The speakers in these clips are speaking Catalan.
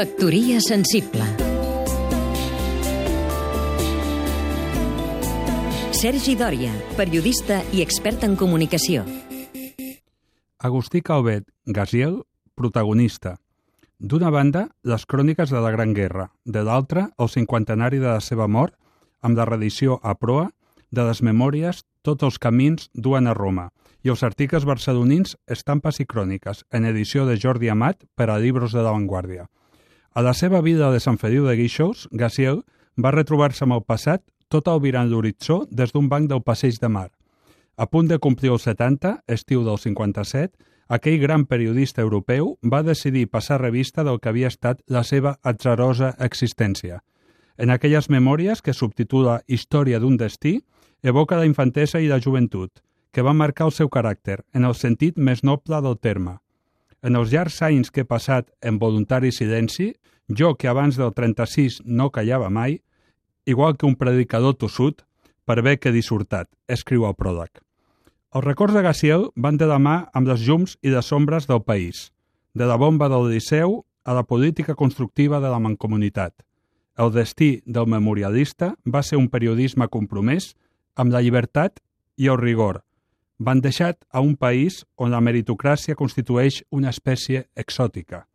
Factoria sensible Sergi Dòria, periodista i expert en comunicació. Agustí Calvet, Gaziel, protagonista. D'una banda, les cròniques de la Gran Guerra, de l'altra, el cinquantenari de la seva mort, amb la reedició a proa de les memòries Tots els camins duen a Roma i els articles barcelonins Estampes i cròniques, en edició de Jordi Amat per a Libros de la Vanguardia. A la seva vida de Sant Feliu de Guíxols, Gaziel va retrobar-se amb el passat tot albirant l'horitzó des d'un banc del passeig de mar. A punt de complir els 70, estiu del 57, aquell gran periodista europeu va decidir passar revista del que havia estat la seva atzarosa existència. En aquelles memòries que subtitula Història d'un destí, evoca la infantesa i la joventut, que va marcar el seu caràcter, en el sentit més noble del terme. En els llargs anys que he passat en voluntari silenci, jo que abans del 36 no callava mai, igual que un predicador tossut, per bé que dissortat, escriu el pròleg. Els records de Gaciel van de la mà amb les llums i les sombres del país, de la bomba del Liceu a la política constructiva de la mancomunitat. El destí del memorialista va ser un periodisme compromès amb la llibertat i el rigor, van deixat a un país on la meritocràcia constitueix una espècie exòtica.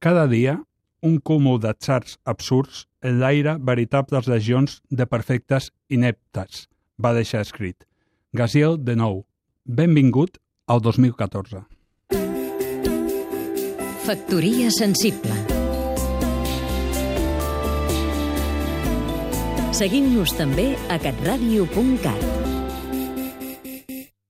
Cada dia, un cúmul d'atzars absurds enlaira veritables legions de perfectes ineptes, va deixar escrit. Gaziel, de nou, benvingut al 2014. Factoria sensible Seguim-nos també a catradio.cat